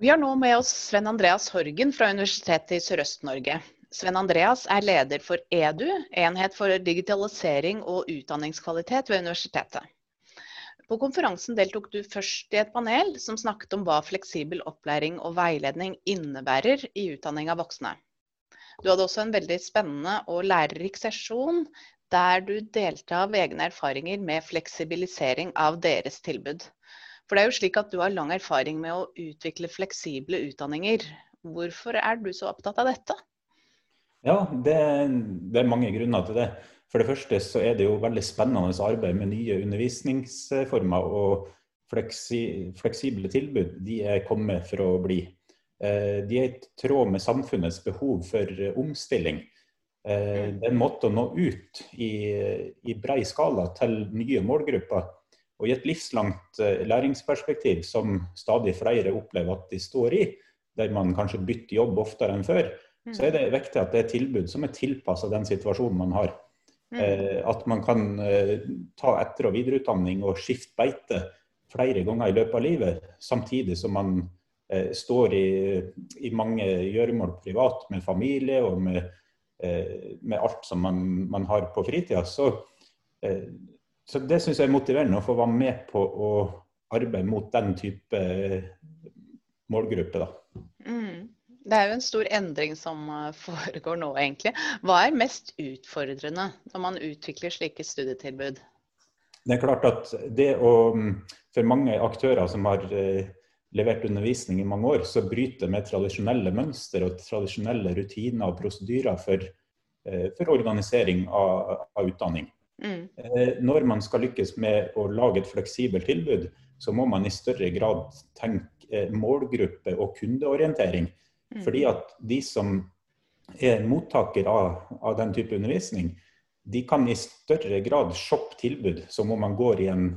Vi har nå med oss Sven Andreas Horgen fra Universitetet i Sørøst-Norge. Sven Andreas er leder for EDU, enhet for digitalisering og utdanningskvalitet ved universitetet. På konferansen deltok du først i et panel som snakket om hva fleksibel opplæring og veiledning innebærer i utdanning av voksne. Du hadde også en veldig spennende og lærerik sesjon der du delte av egne erfaringer med fleksibilisering av deres tilbud. For det er jo slik at du har lang erfaring med å utvikle fleksible utdanninger. Hvorfor er du så opptatt av dette? Ja, det, det, er mange grunner til det. For det første så er det jo veldig spennende arbeid med nye undervisningsformer. Og fleksi, fleksible tilbud de er kommet for å bli. Eh, de er i tråd med samfunnets behov for omstilling. Eh, mm. Det er en måte å nå ut i, i brei skala til nye målgrupper. Og i et livslangt eh, læringsperspektiv som stadig flere opplever at de står i, der man kanskje bytter jobb oftere enn før, mm. så er det viktig at det er tilbud som er tilpassa den situasjonen man har. Mm. Eh, at man kan ta etter- og videreutdanning og skifte beite flere ganger i løpet av livet, samtidig som man står i, i mange gjøremål privat med familie og med Eh, med alt som man, man har på fritida. Så, eh, så det syns jeg er motiverende å få være med på å arbeide mot den type eh, målgruppe. Da. Mm. Det er jo en stor endring som foregår nå, egentlig. Hva er mest utfordrende når man utvikler slike studietilbud? Det er klart at det å For mange aktører som har levert undervisning i mange år, så bryter med tradisjonelle mønster og tradisjonelle rutiner og prosedyrer for, eh, for organisering av, av utdanning. Mm. Eh, når man skal lykkes med å lage et fleksibelt tilbud, så må man i større grad tenke eh, målgruppe og kundeorientering. Mm. Fordi at de som er mottaker av, av, den type undervisning, de kan i større grad shoppe tilbud som om man går i en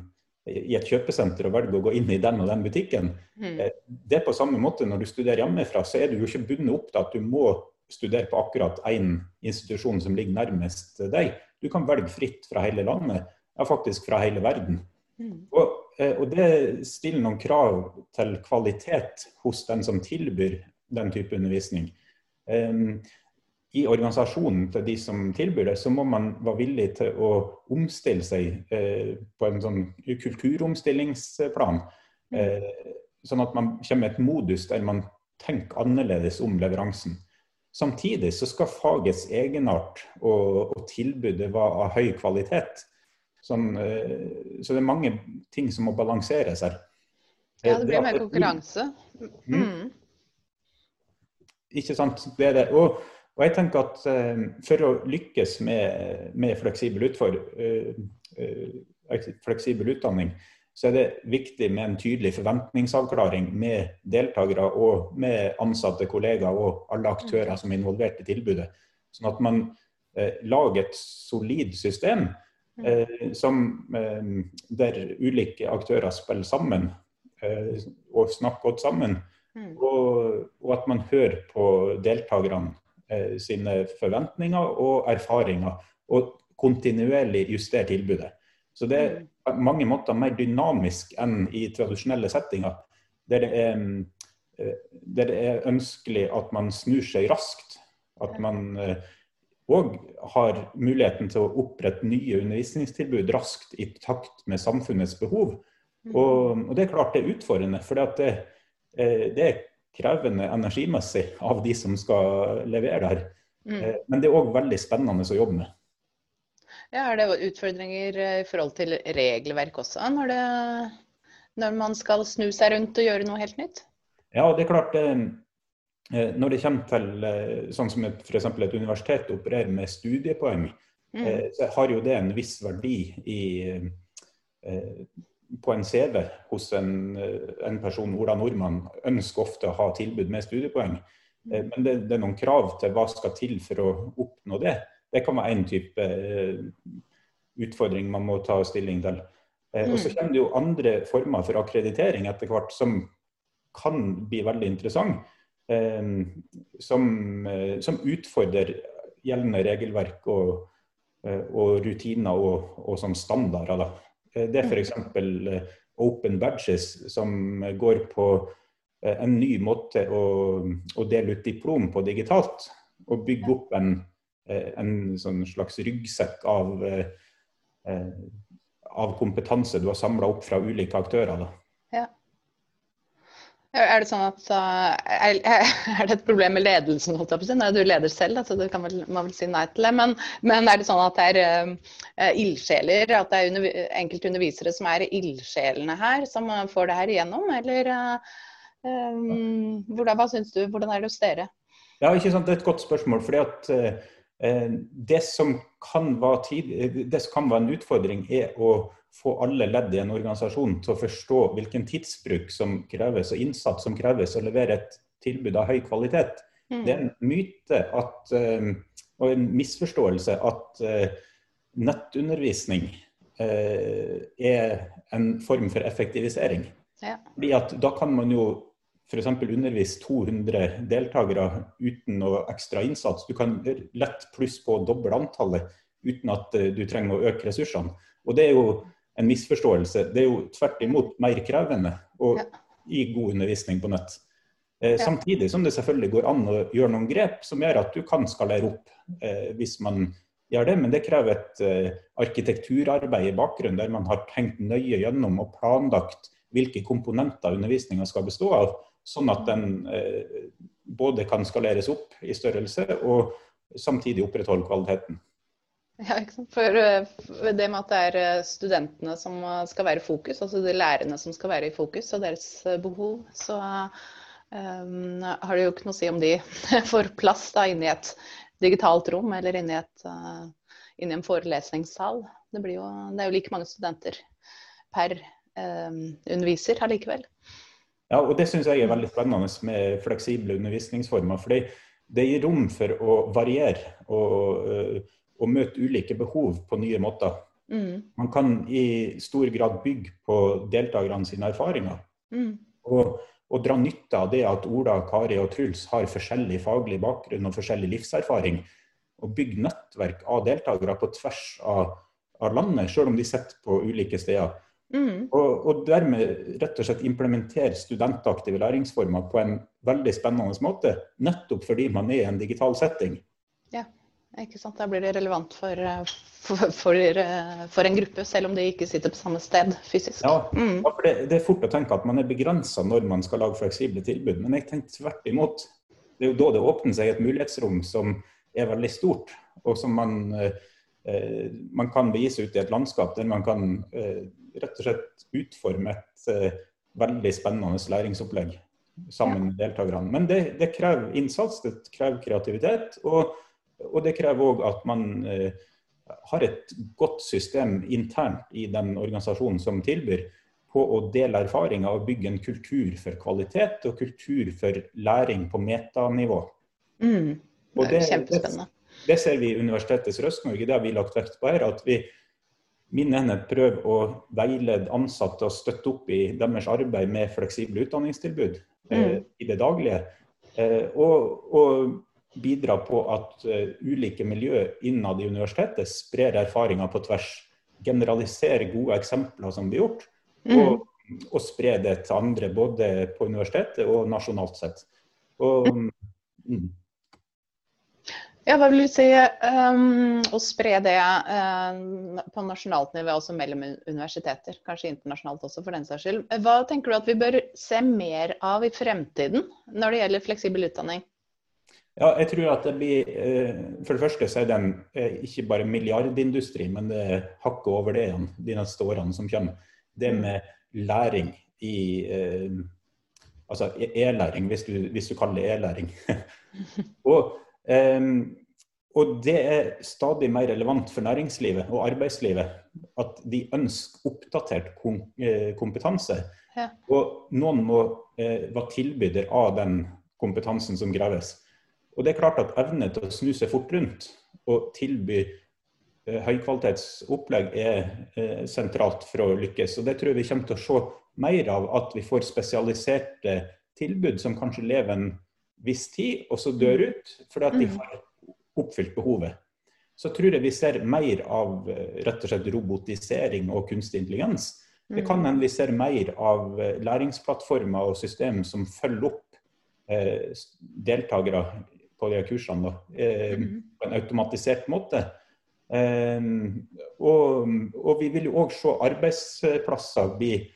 i et kjøpesenter og velger å gå inn i den og den butikken. Mm. Eh, det er på samme måte når du studerer hjemmefra, så er du jo ikke bundet opp til at du må studere på akkurat én institusjon som ligger nærmest deg. Du kan velge fritt fra hele landet, ja faktisk fra hele verden. Mm. Og, eh, og, det stiller noen krav til kvalitet hos den som tilbyr den type undervisning. Um, i organisasjonen til de som tilbyr det, så må man være villig til å omstille seg eh, på en sånn kulturomstillingsplan. Mm. Eh, sånn at man kommer med et modus der man tenker annerledes om leveransen. Samtidig så skal fagets egenart og, og tilbudet være av høy kvalitet. Sånn, eh, så det er mange ting som må balanseres her. Ja, det blir mer konkurranse. Mm. mm. Ikke sant. Det er det. Og og jeg tenker at uh, For å lykkes med, med fleksibel, utfor, uh, uh, fleksibel, utdanning, så er det viktig med en tydelig forventningsavklaring med deltakere og med ansatte, kollegaer og alle aktører som er involvert i tilbudet. Sånn at man lager et solid system som, der ulike aktører spiller sammen og snakker godt sammen. Mm. Og, og at man hører på deltakerne Eh, sine forventninger og erfaringer, og kontinuerlig justerer tilbudet. Så det er på mange måter mer dynamisk enn i tradisjonelle settinger, der det er, eh, der det er ønskelig at man snur seg raskt. At man òg eh, har muligheten til å opprette nye undervisningstilbud raskt i takt med samfunnets behov. Mm. Og, og det er klart det er utfordrende, for det, det er krevende energimessig av de som skal levere der. Mm. Eh, men det er òg veldig spennende å jobbe med. Ja, er det utfordringer eh, i forhold til regelverk også, når, det, når man skal snu seg rundt og gjøre noe helt nytt? Ja, det er klart. Eh, når det kommer til sånn som f.eks. et universitet opererer med studiepoeng, mm. så har jo det en viss verdi i på en CV hos en, en, person, Ola Nordmann, ønsker ofte å ha tilbud med studiepoeng. Eh, men det, det, er noen krav til hva skal til for å oppnå det. Det kan være en type eh, utfordring man må ta stilling til. Eh, og så mm. kommer det jo andre former for akkreditering etter hvert som kan bli veldig interessant. Som, som utfordrer gjeldende regelverk og, og rutiner og, og sånn standarder. Da. Eh, det er f.eks. Eh, open badges, som går på en ny måte å, å, dele ut diplom på digitalt. Og bygge opp en, en sånn slags ryggsekk av, av kompetanse du har samla opp fra ulike aktører. Ja. Er det sånn at er, er det et problem med ledelsen? Holdt jeg på å du leder selv, så du kan vel, må vel si nei til det. Men, men er det sånn at det er uh, ildsjeler, at det er under, enkelte undervisere som er ildsjelene her, som får det her igjennom? Eller uh, um, hvordan, hva syns du, hvordan er det hos dere? Ja, ikke sant? Det er et godt spørsmål. fordi at uh, det, som tid, det som kan være en utfordring, er å få alle ledd i en organisasjon til å forstå hvilken tidsbruk som kreves, og innsats som kreves, og levere et tilbud av høy kvalitet. Mm. Det er en myte at, eh, og en misforståelse at eh, nettundervisning eh, er en form for effektivisering. Ja. Fordi at Da kan man jo f.eks. undervise 200 deltakere uten noe ekstra innsats. Du kan lett plusse på doble antallet uten at du trenger å øke ressursene. Og Det er jo en misforståelse. Det er jo tvert imot mer krevende å gi god undervisning på nett. Eh. Samtidig som det selvfølgelig går an å gjøre noen grep som gjør at du kan skalere opp eh, hvis man gjør det. Men det krever et eh, arkitekturarbeid i bakgrunnen der man har tenkt nøye gjennom og planlagt hvilke komponenter undervisninga skal bestå av, sånn at den eh, både kan skaleres opp i størrelse og samtidig opprettholde kvaliteten. Ja, For eh, det med at det er eh, studentene som eh, skal være i fokus, altså de lærerne som skal være i fokus, og deres behov, så um, har det jo ikke noe å si om de får plass da inni et digitalt rom eller inni, uh, inne en forelesningssal. Det, jo, det, er jo like mange studenter per um, underviser allikevel. Ja, og det syns jeg er veldig spennende med fleksible undervisningsformer. fordi det gir rom for å variere. og og møte ulike behov på nye måter. Mm. Man kan i stor grad bygge på deltakerne sine erfaringer. Mm. Og, og, dra nytte av det at Ola, Kari og Truls har forskjellig faglig bakgrunn og forskjellig livserfaring. Og bygge nettverk av deltakere på tvers av, av landet, selv om de sitter på ulike steder. Mm. Og, og, dermed rett og slett implementere studentaktive læringsformer på en veldig spennende måte. Nettopp fordi man er i en digital setting. Ja. Ikke sant? Da blir det relevant for, for, for, eh, for, en gruppe, selv om de ikke sitter på samme sted fysisk. Ja, mm. for det, det, er fort å tenke at man er begrensa når man skal lage fleksible tilbud. Men jeg tenkte tvert imot. Det er jo da det åpner seg et mulighetsrom som er veldig stort, og som man, eh, man kan begi seg ut i et landskap der man kan eh, rett og slett utforme et eh, veldig spennende læringsopplegg sammen med deltakerne. Men det, det krever innsats, det krever kreativitet. og og det krever òg at man eh, har et godt system internt i den organisasjonen som tilbyr, på å dele erfaringer og bygge en kultur for kvalitet og kultur for læring på metanivå. Mm, det er kjempespennende. Det, ser vi i Universitetet i Øst-Norge, det har vi lagt vekt på her. at vi Min enhet prøver å veilede ansatte og støtte opp i deres arbeid med fleksible utdanningstilbud eh, mm. i det daglige. Eh, og, og bidra på at uh, ulike miljø innad i universitetet sprer erfaringer på tvers. Generalisere gode eksempler som blir gjort, mm. og, og, spre det til andre både på universitetet og nasjonalt sett. Og, mm. Ja, hva vil du si um, å spre det um, på nasjonalt nivå, også mellom universiteter? Kanskje internasjonalt også, for den saks skyld. Hva tenker du at vi bør se mer av i fremtiden når det gjelder fleksibel utdanning? Ja, jeg tror at det blir eh, For det første så er det en, eh, ikke bare milliardindustri, men det er hakket over det igjen de neste årene som kommer. Det mm. med læring i eh, Altså e-læring, hvis, hvis, du kaller det e-læring. og, og, det er stadig mer relevant for næringslivet og arbeidslivet at de ønsker oppdatert kompetanse. Ja. Og noen må være tilbyder av den kompetansen som graves. Og det er klart at evne til å snu seg fort rundt og tilby eh, høykvalitetsopplegg er eh, sentralt for å lykkes. Og det tror jeg vi kommer til å se mer av, at vi får spesialiserte tilbud som kanskje lever en viss tid, og så dør mm. ut fordi at de mm. har oppfylt behovet. Så tror jeg vi ser mer av eh, rett og slett robotisering og kunstig intelligens Det kan hende vi ser mer av læringsplattformer og system som følger opp eh, deltakere på de kursene da, eh, mm. på en automatisert måte. Eh, og, og, vi vil jo òg se arbeidsplasser bli eh,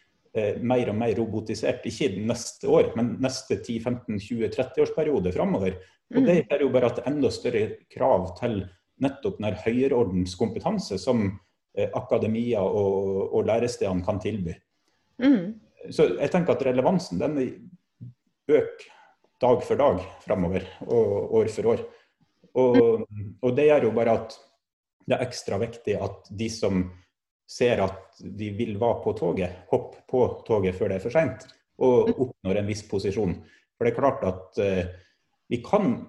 mer og mer robotisert. Ikke neste år, men neste 10-15-20-30-årsperiode framover. Og det er jo bare et enda større krav til nettopp den høyreordens kompetanse som eh, akademia og, og lærestedene kan tilby. Mm. Så jeg tenker at relevansen den øker dag for dag framover og år for år. Og, og, det gjør jo bare at det er ekstra viktig at de som ser at de vil være på toget, hopp på toget før det er for seint, og oppnår en viss posisjon. For det er klart at uh, vi kan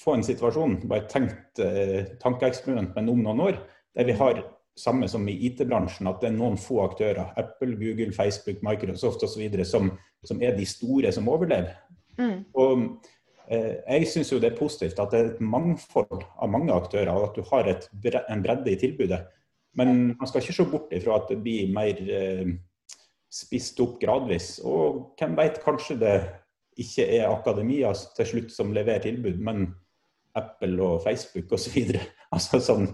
få en situasjon, bare tenkt uh, tankeeksperiment, men om noen år, der vi har samme som i IT-bransjen, at det er noen få aktører, Apple, Google, Facebook, Microsoft osv., som, som er de store som overlever. Mm. Og eh, Jeg syns det er positivt at det er et mangfold av mange aktører, og at du har et, en bredde i tilbudet. Men man skal ikke se bort ifra at det blir mer eh, spist opp gradvis. Og hvem vet, kanskje det ikke er akademia til slutt som leverer tilbud, men Apple og Facebook osv. Altså sånn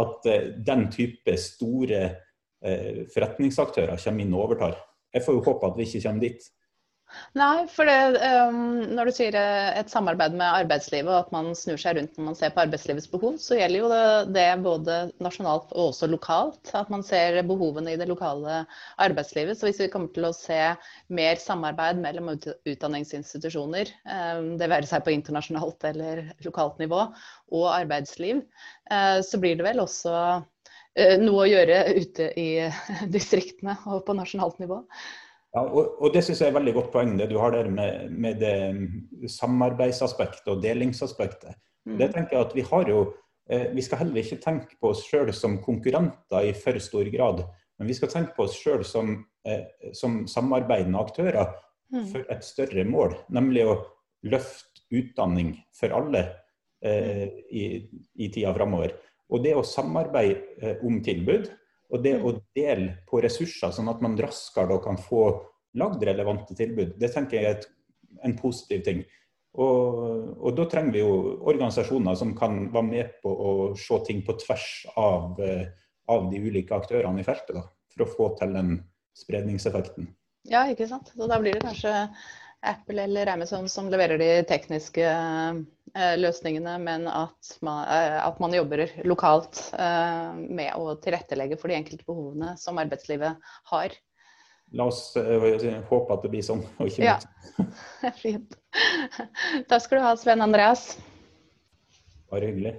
at eh, den type store eh, forretningsaktører kommer inn og overtar. Jeg får jo håpe at vi ikke kommer dit. Nei, for det, um, når du sier eh, et samarbeid med arbeidslivet og at man snur seg rundt når man ser på arbeidslivets behov, så gjelder jo det, det, både nasjonalt og også lokalt. At man ser behovene i det lokale arbeidslivet. Så hvis vi kommer til å se mer samarbeid mellom utdanningsinstitusjoner, um, det være seg på internasjonalt eller lokalt nivå, og arbeidsliv, uh, så blir det vel også uh, noe å gjøre ute i distriktene og på nasjonalt nivå. Ja, og, og Det synes jeg er veldig godt poeng, det du har der med, med det samarbeidsaspektet og delingsaspektet. Mm. Det tenker jeg at Vi har jo, eh, vi skal heller ikke tenke på oss sjøl som konkurrenter i for stor grad. Men vi skal tenke på oss sjøl som, eh, som, samarbeidende aktører mm. for et større mål. Nemlig å løfte utdanning for alle eh, mm. i, i tida framover. Og det å samarbeide eh, om tilbud og det mm. å dele på ressurser, sånn at man raskere kan få lagd relevante tilbud, det tenker jeg er et, en positiv ting. Og, og, da trenger vi jo organisasjoner som kan være med på å se ting på tvers av, eh, av de ulike aktørene i feltet, da, for å få til den spredningseffekten. Ja, ikke sant. Så da blir det kanskje Apple eller Amazon som leverer de tekniske eh, løsningene, men at man, eh, at man, jobber lokalt eh, med å tilrettelegge for de enkelte behovene som arbeidslivet har. La oss håpe at det blir sånn, og ikke ja. Fint. Takk skal du ha, Sven Andreas. Bare hyggelig.